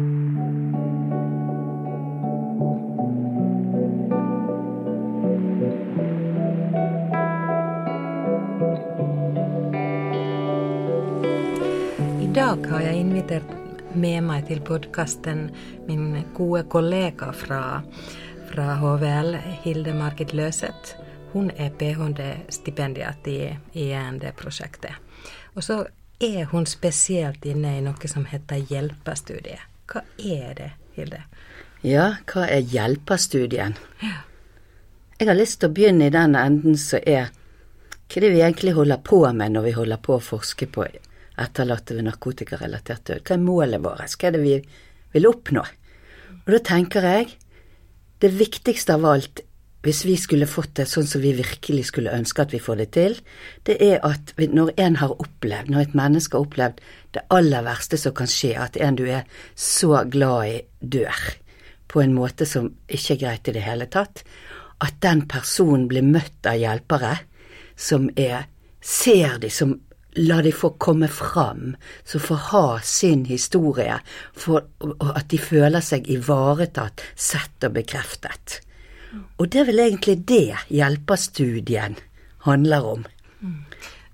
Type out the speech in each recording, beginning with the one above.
I dag har jeg invitert med meg til podkasten min gode kollega fra, fra HVL, Hilde Margit Løseth. Hun er ph.d.-stipendiat i, i END-prosjektet. Og så er hun spesielt inne i noe som heter hjelperstudiet. Hva er det, Hilde? Ja, hva er hjelperstudien? Jeg har lyst til å begynne i den enden som er hva er det vi egentlig holder på med når vi holder på å forske på etterlatte ved narkotikarelatert død? Hva er målet vårt? Hva er det vi vil oppnå? Og da tenker jeg det viktigste av alt, hvis vi skulle fått det sånn som vi virkelig skulle ønske at vi får det til, det er at når en har opplevd, når et menneske har opplevd det aller verste som kan skje, at en du er så glad i, dør på en måte som ikke er greit i det hele tatt, at den personen blir møtt av hjelpere som er ser de, som lar de få komme fram, som får ha sin historie, for at de føler seg ivaretatt, sett og bekreftet. Og det er vel egentlig det hjelperstudien handler om.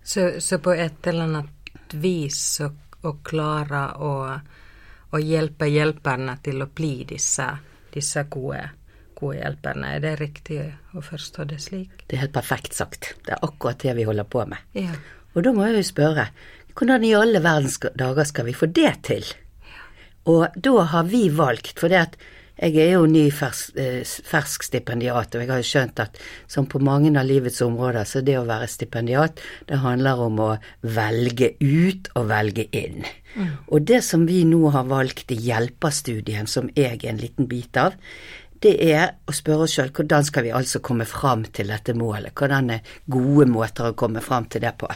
Så, så på et eller annet vis å, å klare å, å hjelpe hjelperne til å bli disse, disse gode gode hjelperne. Er det riktig å forstå det slik? Det er helt perfekt sagt. Det er akkurat det vi holder på med. Ja. Og da må jeg jo spørre, hvordan i alle verdens dager skal vi få det til? Og da har vi valgt, for det at jeg er jo ny fersk, eh, fersk stipendiat, og jeg har jo skjønt at som på mange av livets områder, så det å være stipendiat, det handler om å velge ut og velge inn. Mm. Og det som vi nå har valgt i hjelperstudien, som jeg er en liten bit av, det er å spørre oss sjøl hvordan skal vi altså komme fram til dette målet, hvordan er gode måter å komme fram til det på.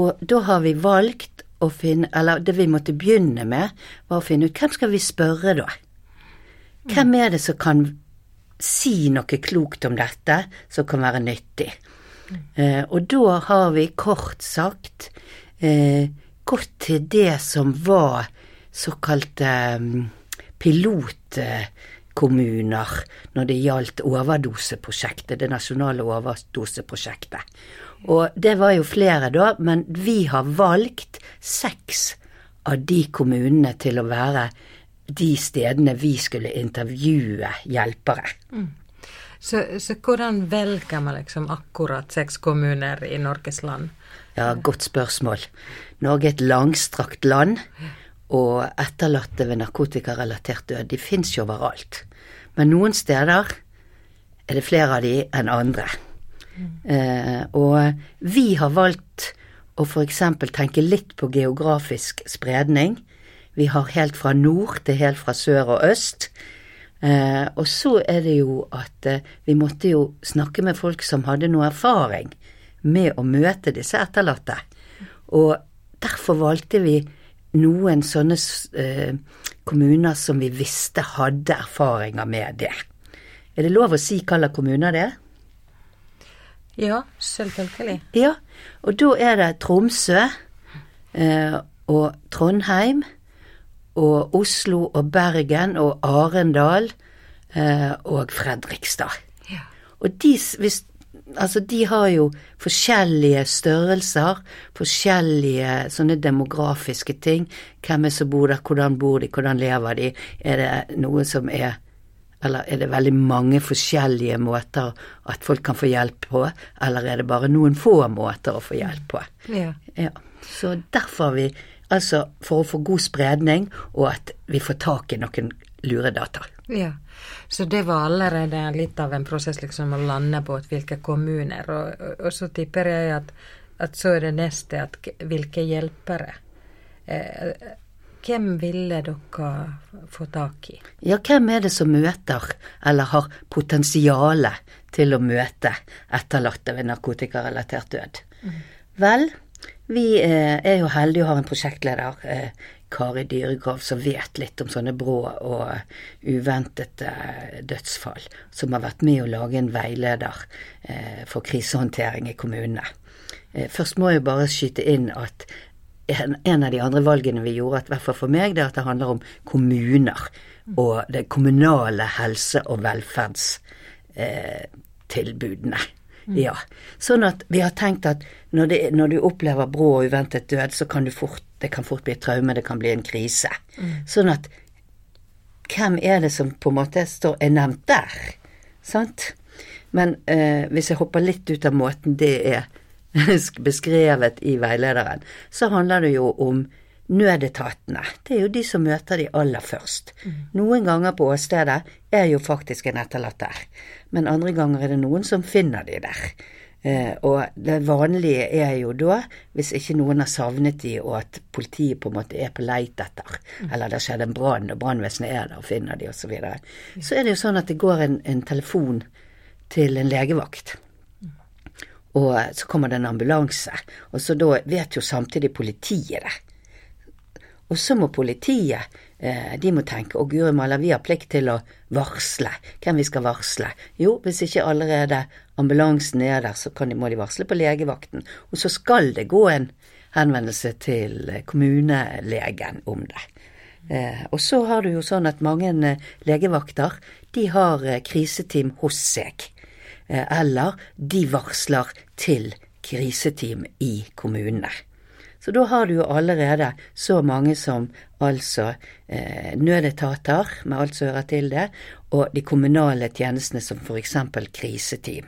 Og da har vi valgt å finne, eller det vi måtte begynne med, var å finne ut hvem skal vi spørre da? Hvem er det som kan si noe klokt om dette som kan være nyttig? Eh, og da har vi kort sagt eh, gått til det som var såkalte um, pilotkommuner når det gjaldt overdoseprosjektet, det nasjonale overdoseprosjektet. Og det var jo flere da, men vi har valgt seks av de kommunene til å være de stedene vi skulle intervjue hjelpere. Mm. Så, så, hvordan velger man liksom akkurat seks kommuner i Norges land? Ja, godt spørsmål. Norge er et langstrakt land, og etterlatte ved narkotikarelatert død, de fins jo overalt. Men noen steder er det flere av de enn andre. Mm. Eh, og vi har valgt å f.eks. tenke litt på geografisk spredning. Vi har helt fra nord til helt fra sør og øst. Eh, og så er det jo at eh, vi måtte jo snakke med folk som hadde noe erfaring med å møte disse etterlatte. Og derfor valgte vi noen sånne eh, kommuner som vi visste hadde erfaringer med det. Er det lov å si hvilke kommuner det er? Ja, selvfølgelig. Ja, og da er det Tromsø eh, og Trondheim og Oslo og Bergen og Arendal eh, og Fredrikstad. Ja. Og de, hvis, altså de har jo forskjellige størrelser, forskjellige sånne demografiske ting. Hvem er som bor der, hvordan bor de, hvordan lever de? Er det noe som er eller er det veldig mange forskjellige måter at folk kan få hjelp på, eller er det bare noen få måter å få hjelp på? Ja. ja. Så derfor har vi Altså for å få god spredning, og at vi får tak i noen luredata. Ja, så det var allerede litt av en prosess liksom å lande på hvilke kommuner. Og, og, og så tipper jeg at, at, så er det neste at hvilke hjelpere. Eh, hvem ville dere få tak i? Ja, hvem er det som møter, eller har potensialet til å møte etterlatte ved narkotikarelatert død? Mm. Vel, vi eh, er jo heldige å ha en prosjektleder, eh, Kari Dyregrav, som vet litt om sånne brå og uventede dødsfall. Som har vært med å lage en veileder eh, for krisehåndtering i kommunene. Først må jeg bare skyte inn at en, av de andre valgene vi gjorde, i hvert fall for meg, det er at det handler om kommuner og det kommunale helse- og velferdstilbudene. Mm. Ja. Sånn at vi har tenkt at når, det, når, du opplever brå og uventet død, så kan du fort, det kan fort bli et traume, det kan bli en krise. Mm. Sånn at hvem er det som på en måte står er nevnt der? Sant? Men eh, hvis jeg hopper litt ut av måten det er beskrevet i veilederen, så handler det jo om nødetatene. Det er jo de som møter de aller først. Mm. Noen ganger på åstedet er jo faktisk en etterlatt der, men andre ganger er det noen som finner de der. Eh, og det vanlige er jo da, hvis ikke noen har savnet de, og at politiet på en måte er på leit etter, mm. eller det har skjedd en brann, og brannvesenet er der og finner de, osv., så, videre, så er det jo sånn at det går en, en telefon til en legevakt. Mm. Og så kommer det en ambulanse, og så da vet jo samtidig politiet det. Og så må politiet eh, de må tenke å guri malla, vi har plikt til å varsle. Hvem vi skal varsle? Jo, hvis ikke allerede ambulansen er der, så de, må de varsle på legevakten. Og så skal det gå en henvendelse til kommunelegen om det. Eh, og så har du jo sånn at mange eh, legevakter de har eh, kriseteam hos seg. Eh, eller de varsler til kriseteam i kommunene. Så da har du jo allerede så mange som altså eh, nødetater, med alt som hører til det, og de kommunale tjenestene som f.eks. kriseteam.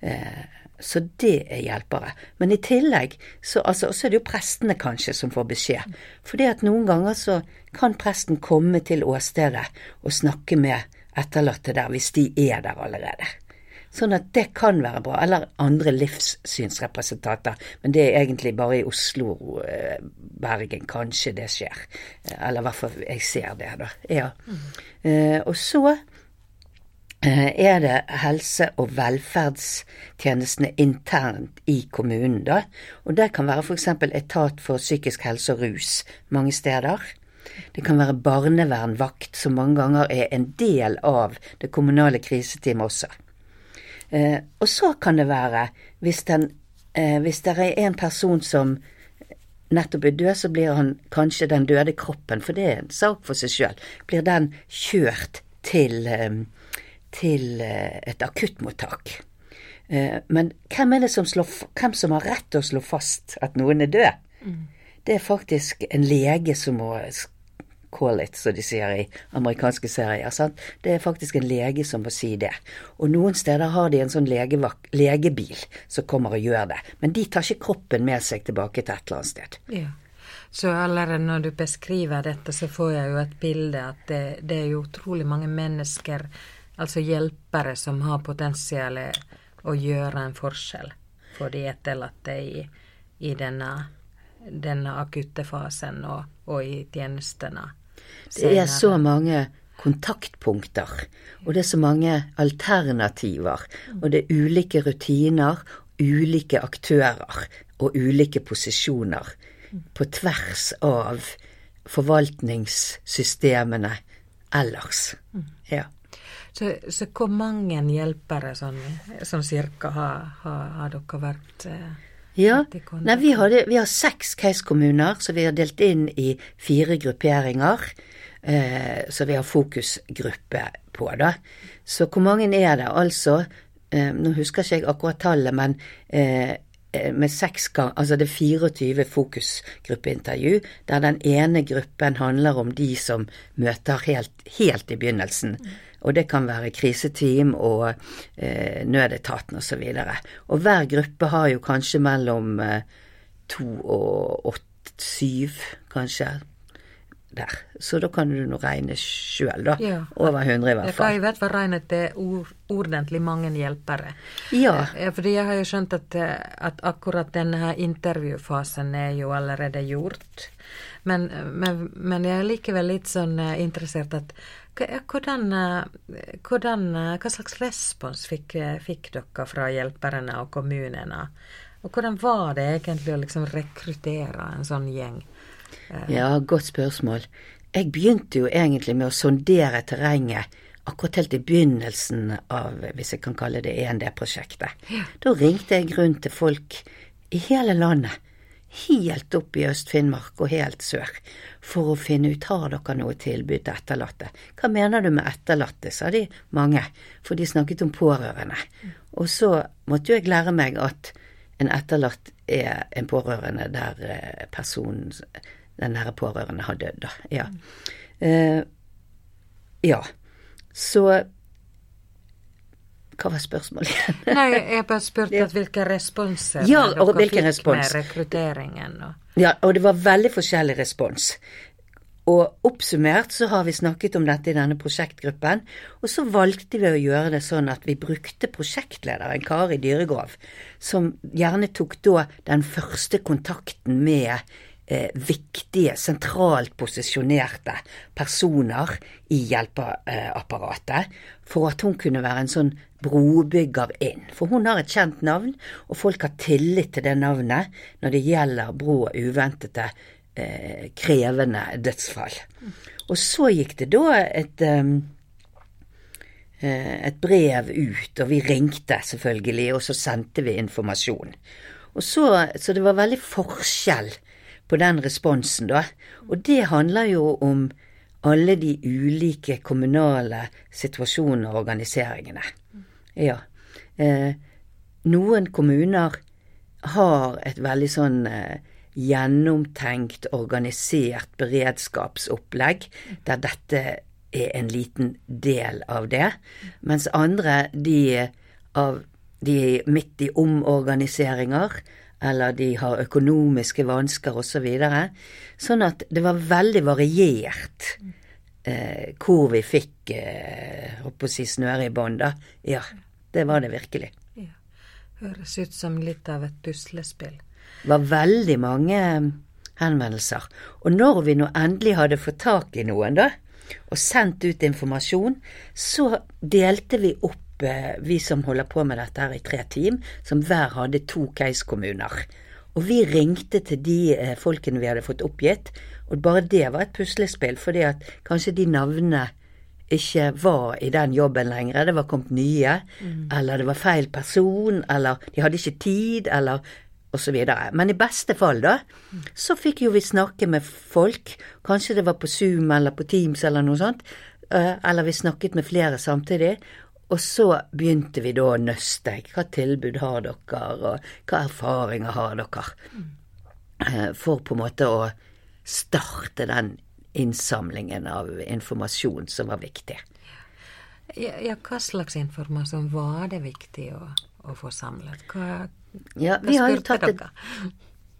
Eh, så det er hjelpere. Men i tillegg så, altså, så er det jo prestene kanskje som får beskjed. Fordi at noen ganger så kan presten komme til åstedet og snakke med etterlatte der hvis de er der allerede. Sånn at det kan være bra. Eller andre livssynsrepresentanter. Men det er egentlig bare i Oslo, eh, Bergen, kanskje det skjer. Eh, eller i hvert fall jeg ser det, da. Ja. Mm. og så er det helse- og velferdstjenestene internt i kommunen, da. Og det kan være f.eks. etat for psykisk helse og rus mange steder. Det kan være barnevernvakt, som mange ganger er en del av det kommunale kriseteamet også. Eh, og så kan det være, hvis, den, eh, hvis det er en person som nettopp er død, så blir han kanskje den døde kroppen, for det er en sak for seg sjøl, blir den kjørt til, eh, til et akuttmottak. Eh, men hvem er det som, slår, hvem som har rett til å slå fast at noen er død? Mm. Det er faktisk en lege som må call it, som de sier i amerikanske serier. Sant? Det er faktisk en lege som må si det. Og noen steder har de en sånn legebil som kommer og gjør det. Men de tar ikke kroppen med seg tilbake til et eller annet sted. Ja. Så allerede når du beskriver dette, så får jeg jo et bilde at det, det er jo utrolig mange mennesker, altså hjelpere, som har potensial å gjøre en forskjell for de etterlatte i, i denne, denne akutte fasen og, og i tjenestene. Det er så mange kontaktpunkter, og det er så mange alternativer, og det er ulike rutiner, ulike aktører og ulike posisjoner på tvers av forvaltningssystemene ellers. Ja. Så, så hvor mange hjelpere sånn, sånn cirka har, har, har dere vært eh, ja, Nei, vi, hadde, vi har seks case-kommuner, så vi har delt inn i fire grupperinger. Eh, så vi har fokusgruppe på, da. Så hvor mange er det? Altså, eh, nå husker ikke jeg akkurat tallet, men eh, eh med seks gang, altså det er 24 fokusgruppeintervju, der den ene gruppen handler om de som møter helt, helt i begynnelsen. Mm og det kan være kriseteam og eh, nødetaten osv. Og, så og hver gruppe har jo kanskje mellom eh, to og åtte, syv, kanskje. Der. Så da kan du nå regne sjøl, da. Ja. Over 100 i hvert fall. Jeg kan i hvert fall regne at det er ordentlig mange hjelpere. Ja. Eh, fordi jeg har jo skjønt at, eh, at akkurat denne intervjufasen er jo allerede gjort. Men, men, men jeg er likevel litt sånn eh, interessert at hvordan, eh, hvordan, eh, hva slags respons fikk, fikk, dere fra hjelperne og kommunene? Og hvordan var det egentlig å liksom rekruttere en sånn gjeng? Ja, godt spørsmål. Jeg begynte jo egentlig med å sondere terrenget akkurat helt i begynnelsen av, hvis jeg kan kalle det END-prosjektet. Ja. Da ringte jeg rundt til folk i hele landet helt opp i Øst-Finnmark og helt sør for å finne ut har dere noe tilbud til etterlatte. Hva mener du med etterlatte, sa de mange, for de snakket om pårørende. Og så måtte jo jeg lære meg at en etterlatt er en pårørende der eh, personen, den nære pårørende har dødd, da. Ja. Uh, ja. Så hva var spørsmålet igjen? Nei, jeg bare spurte hvilke responser ja, dere fikk respons. med rekrutteringen. Og... Ja, og det var veldig forskjellig respons. Og oppsummert så har vi snakket om dette i denne prosjektgruppen, og så valgte vi å gjøre det sånn at vi brukte prosjektlederen Kari Dyregrov, som gjerne tok da den første kontakten med eh, viktige, sentralt posisjonerte personer i hjelpeapparatet, for at hun kunne være en sånn brobygger inn. For hun har et kjent navn, og folk har tillit til det navnet når det gjelder brå uventede eh, krevende dødsfall. Og så gikk det da et, um, et brev ut, og vi ringte selvfølgelig, og så sendte vi informasjon. Og så, så det var veldig forskjell på den responsen, da. Og det handler jo om alle de ulike kommunale situasjonene og organiseringene. Ja. Eh, noen kommuner har et veldig sånn eh, gjennomtenkt, organisert beredskapsopplegg der dette er en liten del av det, mens andre de, av, de midt i omorganiseringer, eller de har økonomiske vansker osv. Så videre. sånn at det var veldig variert eh, hvor vi fikk eh, å si snøre i bånd, da. Ja, det var det virkelig. Ja. Høres ut som litt av et puslespill var veldig mange henvendelser. Og når vi nå endelig hadde fått tak i noen, da, og sendt ut informasjon, så delte vi opp eh, vi som holder på med dette her i tre team, som hver hadde to case-kommuner. Og vi ringte til de eh, folkene vi hadde fått oppgitt, og bare det var et puslespill, fordi at kanskje de navnene ikke var i den jobben lenger, det var kommet nye, mm. eller det var feil person, eller de hadde ikke tid, eller osv. Men i beste fall, da, så fikk jo vi snakke med folk. Kanskje det var på Zoom eller på Teams eller noe sånt. Eh, eller vi snakket med flere samtidig. Og så begynte vi da å nøste. Hva tilbud har dere, og hva erfaringer har dere? Eh, for på en måte å starte den innsamlingen av informasjon som var viktig. Ja, ja hva slags informasjon var det viktig å, å få samlet? Hva, ja, vi har, et,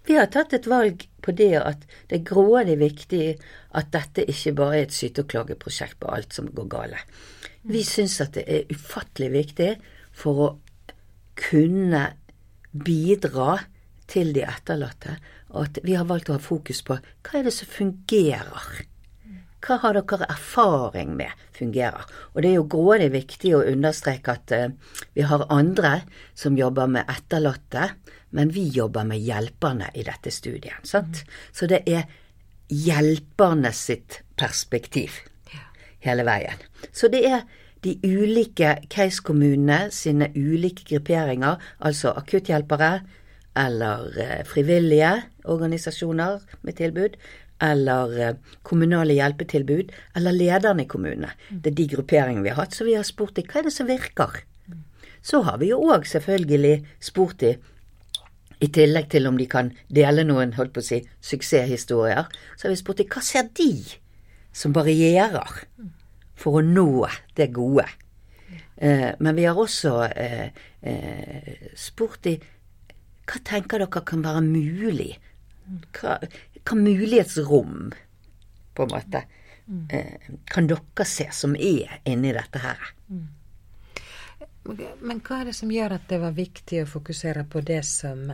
vi har tatt et valg på det at det er grådig viktig at dette ikke bare er et syte- og klageprosjekt på alt som går gale. Vi mm. syns at det er ufattelig viktig for å kunne bidra til de etterlatte, at vi har valgt å ha fokus på hva er det som fungerer hva har dere erfaring med fungerer? Og det er jo grådig viktig å understreke at uh, vi har andre som jobber med etterlatte, men vi jobber med hjelperne i dette studiet. Sant? Mm. Så det er hjelperne sitt perspektiv hele veien. Så det er de ulike case-kommunene sine ulike grupperinger, altså akutthjelpere eller uh, frivillige organisasjoner med tilbud, eller eh, kommunale hjelpetilbud, eller lederne i kommunene. Det er de grupperingene vi har hatt. Så vi har spurt dem hva er det som virker. Så har vi jo òg selvfølgelig spurt dem, i tillegg til om de kan dele noen holdt på å si, suksesshistorier, så har vi spurt dem hva ser de som barrierer for å nå det gode. Eh, men vi har også eh, eh, spurt dem hva tenker dere kan være mulig? Hva, hva mulighetsrom, på en måte, mm. eh, kan dere se som er inni dette her? Mm. Men hva er det som gjør at det var viktig å fokusere på det som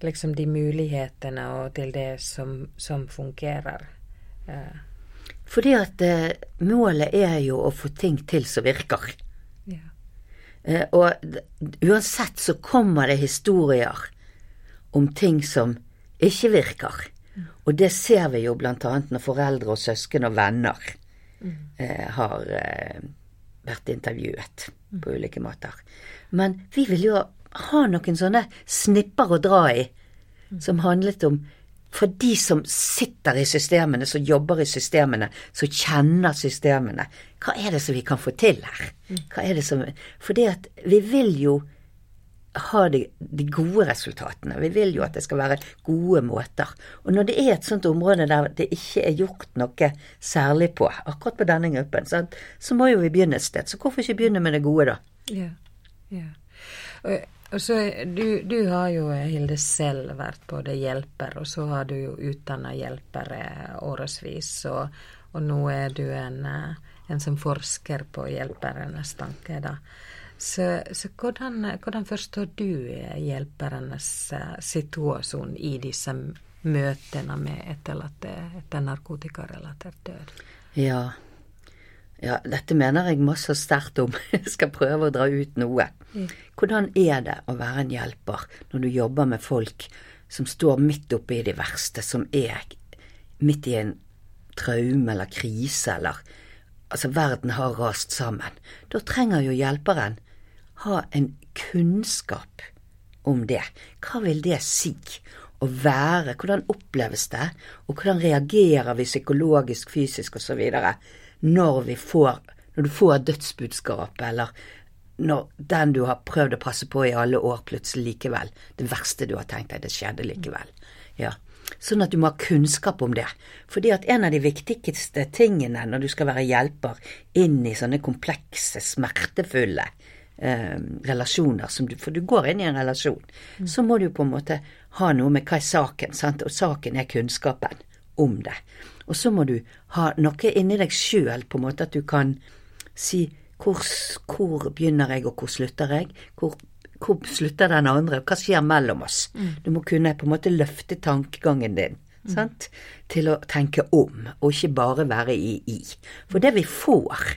liksom de mulighetene og til det som, som fungerer? Eh. Fordi at eh, målet er jo å få ting til som virker. Ja. Eh, og uansett så kommer det historier om ting som ikke virker. Og det ser vi jo blant annet når foreldre og søsken og venner mm. eh, har eh, vært intervjuet mm. På ulike måter. Men vi vil jo ha noen sånne snipper å dra i som handlet om for de som sitter i systemene, som jobber i systemene, som kjenner systemene, hva er det som vi kan få til her? Hva er det som For det at vi vil jo ha de, de, gode resultatene. Vi vil jo at det skal være gode måter. Og når det er et sånt område der det ikke er gjort noe særlig på, akkurat på denne gruppen, så, så må jo vi begynne et sted. Så hvorfor ikke begynne med det gode, da? Ja, ja. Og, så du, du, har jo, Hilde, selv vært både hjelper, og så har du jo utdanna hjelpere årevis, og, og, nå er du en, en som forsker på hjelpernes tanker, da. Så, så hvordan, hvordan, forstår du hjelpernes eh, situasjon i disse møtene med etterlatte etter narkotikarelatert død? Ja. ja, dette mener jeg masse sterkt om. Jeg skal prøve å dra ut noe. Hvordan er det å være en hjelper når du jobber med folk som står midt oppe i det verste, som er midt i en traume eller krise, eller altså verden har rast sammen. Da trenger jo hjelperen ha en kunnskap om det. Hva vil det si å være? Hvordan oppleves det? Og hvordan reagerer vi psykologisk, fysisk osv. når vi når du får dødsbudskapet, eller når den du har prøvd å passe på i alle år, plutselig likevel Det verste du har tenkt deg, det skjedde likevel. Ja. Sånn at du må ha kunnskap om det. Fordi at en av de viktigste tingene når du skal være hjelper inn i sånne komplekse, smertefulle eh, relasjoner, du, for du går inn i en relasjon, mm. så må du på en måte ha noe med hva er saken, sant? og saken er kunnskapen om det. Og så må du ha noe inni deg sjøl, på en måte at du kan si hvor, hvor begynner jeg, og hvor slutter jeg? Hvor, hvor slutter den andre? Hva skjer mellom oss? Mm. Du må kunne på en måte løfte tankegangen din. Mm. Til å tenke om, og ikke bare være i i. For det vi får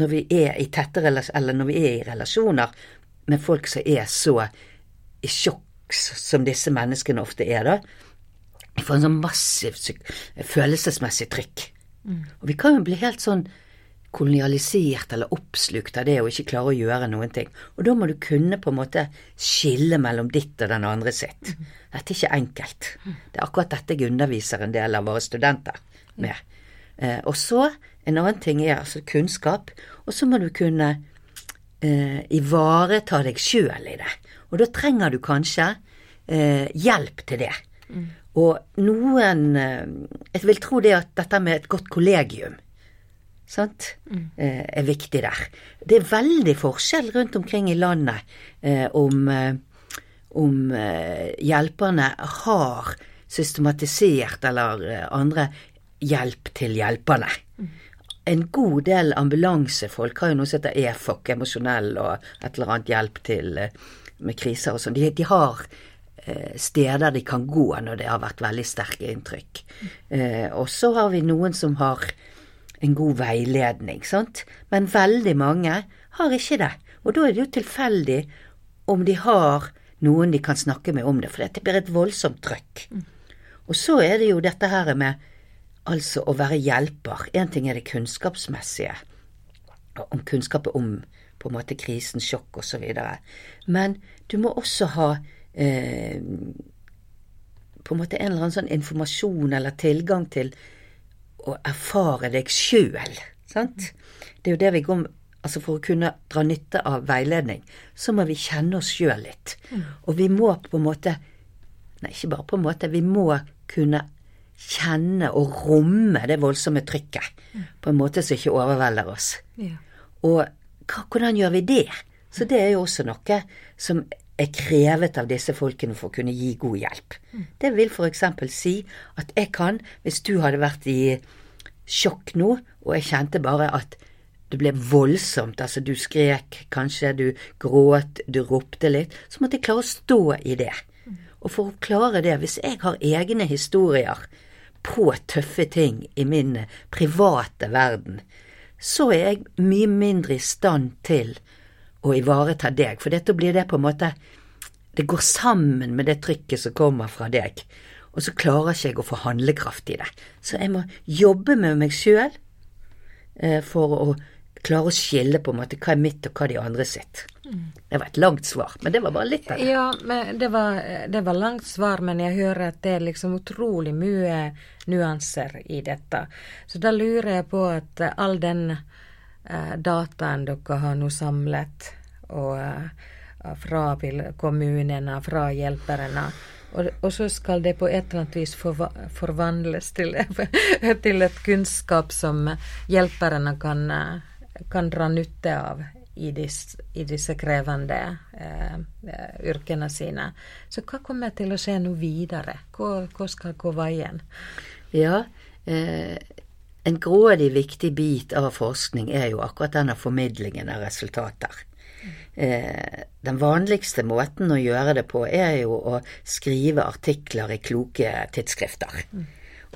når vi er i tette eller når vi er i relasjoner med folk som er så i sjokk som disse menneskene ofte er, da, vi får en sånn massivt følelsesmessig trykk. Mm. Og vi kan jo bli helt sånn kolonialisert eller oppslukt av det og ikke klare å gjøre noen ting. Og da må du kunne på en måte skille mellom ditt og den andre sitt. Mm. Dette er ikke enkelt. Mm. Det er akkurat dette jeg underviser en del av våre studenter med. Eh, og så en annen ting er altså kunnskap, og så må du kunne eh, ivareta deg sjøl i det. Og da trenger du kanskje eh, hjelp til det. Mm. Og noen eh, Jeg vil tro det at dette med et godt kollegium sant, mm. eh, er viktig der. Det er veldig forskjell rundt omkring i landet eh, om, eh, om hjelperne har systematisert eller andre hjelp til hjelperne. Mm en god del ambulansefolk har jo noe som heter EFOK, emosjonell og et eller annet hjelp til eh, med kriser og sånn. De, de, har eh, steder de kan gå når det har vært veldig sterke inntrykk. Eh, og så har vi noen som har en god veiledning, sant. Men veldig mange har ikke det. Og da er det jo tilfeldig om de har noen de kan snakke med om det, for det blir et voldsomt trøkk. Mm. Og så er det jo dette her med Altså å være hjelper. Én ting er det kunnskapsmessige, om kunnskapet om på en måte krisen, sjokk osv. Men du må også ha eh, på en måte en eller annen sånn informasjon eller tilgang til å erfare deg sjøl. Sant? Det er jo det vi går Altså For å kunne dra nytte av veiledning, så må vi kjenne oss sjøl litt. Mm. Og vi må på en måte Nei, ikke bare på en måte. Vi må kunne kjenne og romme det voldsomme trykket på en måte som ikke overvelder oss. Ja. Og hva, hvordan gjør vi det? Så det er jo også noe som er krevet av disse folkene for å kunne gi god hjelp. Mm. Det vil f.eks. si at jeg kan, hvis du hadde vært i sjokk nå, og jeg kjente bare at det ble voldsomt, altså du skrek, kanskje du gråt, du ropte litt, så måtte jeg klare å stå i det. Mm. Og for å klare det, hvis jeg har egne historier på tøffe ting i min private verden, så er jeg mye mindre i stand til å ivareta deg, for dette blir det på en måte Det går sammen med det trykket som kommer fra deg, og så klarer ikke jeg å få handlekraft i det. Så jeg må jobbe med meg sjøl eh, for å klare å skille på en måte hva er mitt og hva de andre sitt. Det var et langt svar, men det var bare litt av det. Ja, det var, det var langt svar, men jeg hører at det er liksom utrolig mye nyanser i dette. Så da lurer jeg på at all den eh, dataen dere har nå samlet, og eh, fra kommunene, fra hjelperne, og, og, så skal det på et eller annet vis forva forvandles til, til, et kunnskap som hjelperne kan, kan dra nytte av i, dis, i disse krevende eh, yrkene sine. Så hva kommer til å skje nå videre? Hvor, hvor skal gå veien? Ja, eh, en grådig viktig bit av forskning er jo akkurat denne formidlingen av resultater. Eh, den vanligste måten å gjøre det på er jo å skrive artikler i kloke tidsskrifter. Mm.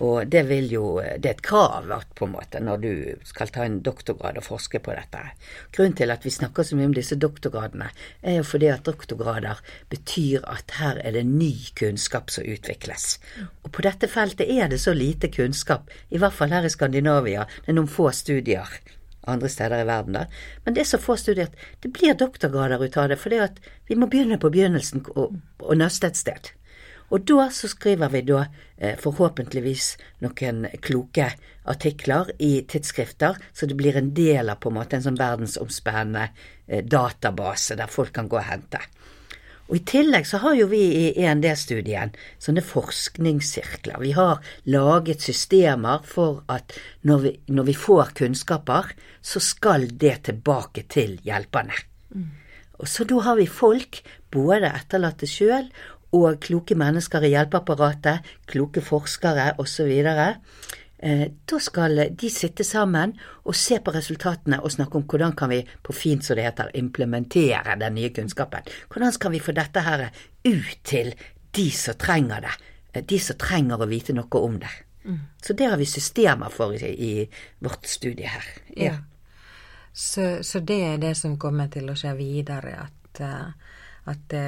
Og det vil jo Det er et krav på en måte når du skal ta en doktorgrad og forske på dette. Grunnen til at vi snakker så mye om disse doktorgradene, er jo fordi at doktorgrader betyr at her er det ny kunnskap som utvikles. Og på dette feltet er det så lite kunnskap, i hvert fall her i Skandinavia. Det er noen få studier andre steder i verden, da. Men det er så få studier at det blir doktorgrader ut av det, fordi at vi må begynne på begynnelsen og, og nøste et sted. Og da så skriver vi da eh, forhåpentligvis noen kloke artikler i tidsskrifter, så det blir en del av på en måte en sånn verdensomspennende eh, database der folk kan gå og hente. Og I tillegg så har jo vi i END-studien sånne forskningssirkler. Vi har laget systemer for at når vi, når vi får kunnskaper, så skal det tilbake til hjelperne. Mm. Og Så da har vi folk, både etterlatte sjøl og kloke mennesker i hjelpeapparatet, kloke forskere osv. Eh, da skal de sitte sammen og se på resultatene og snakke om hvordan kan vi på fint som det heter, implementere den nye kunnskapen. Hvordan skal vi få dette her ut til de som trenger det, eh, de som trenger å vite noe om det. Mm. Så det har vi systemer for i, i vårt studie her. Ja. ja. Så, så, det er det som kommer til å skje videre, at, eh, at det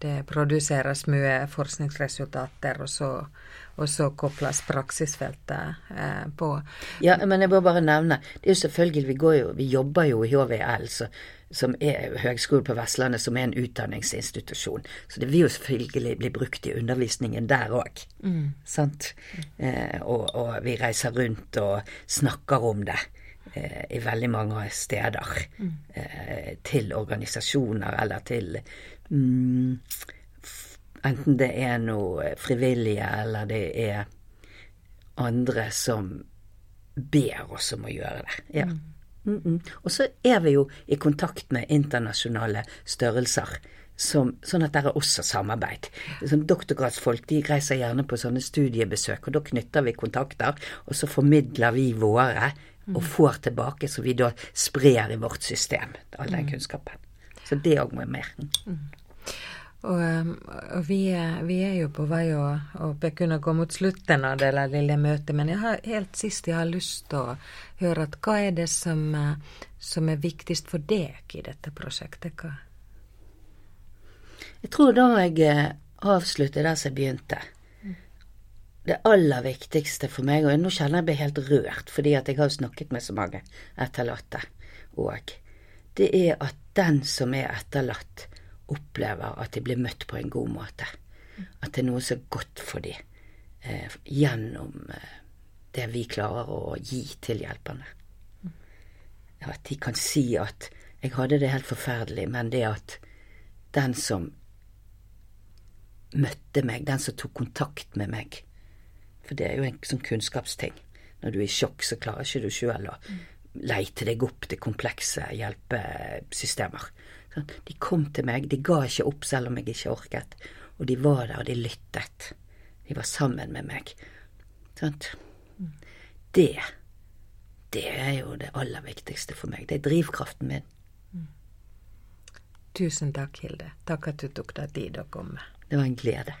det produseres mye forskningsresultater, og så, og så kobles praksisfeltet eh, på. Ja, men jeg må bare nevne, det er jo selvfølgelig, vi, går jo, vi jobber jo i HVL, så, som er Høgskolen på Vestlandet, som er en utdanningsinstitusjon. Så det vil jo selvfølgelig bli brukt i undervisningen der òg. Mm. Sant? Eh, og, og, vi reiser rundt og snakker om det i veldig mange steder. Mm. Eh, til organisasjoner eller til mm, Enten det er noe frivillige, eller det er andre som ber oss om å gjøre det. Ja. Mm. Mm. Og så er vi jo i kontakt med internasjonale størrelser. Som, sånn at det er også samarbeid. Sånn, doktorgradsfolk de reiser gjerne på sånne studiebesøk, og da knytter vi kontakter, og så formidler vi våre, og mm. får tilbake, så vi da sprer i vårt system all den mm. kunnskapen. Så det òg må mer. Mm. Og, um, og vi, vi, er, jo på vei å, å kunne gå mot slutten av det lille møtet, men jeg har, helt sist jeg har lyst til å høre at hva er det som, uh, som er viktigst for deg i dette prosjektet? Hva? Jeg tror da jeg avslutter der som jeg begynte. Det aller viktigste for meg, og nå kjenner jeg meg helt rørt fordi at jeg har snakket med så mange etterlatte òg, det er at den som er etterlatt, opplever at de blir møtt på en god måte. At det er noe som er godt for dem eh, gjennom eh, det vi klarer å gi til hjelperne. At de kan si at 'jeg hadde det helt forferdelig', men det at den som møtte meg, den som tok kontakt med meg For det er jo en sånn kunnskapsting. Når du er i sjokk, så klarer ikke du sjøl å leite deg opp til komplekse hjelpesystemer. De kom til meg, de ga ikke opp selv om jeg ikke orket. Og de var der, og de lyttet. De var sammen med meg. Sant? Det, det er jo det aller viktigste for meg. Det er drivkraften min. Tusen takk, Hilde. Takk at du tok deg tid å komme. Det var en glede.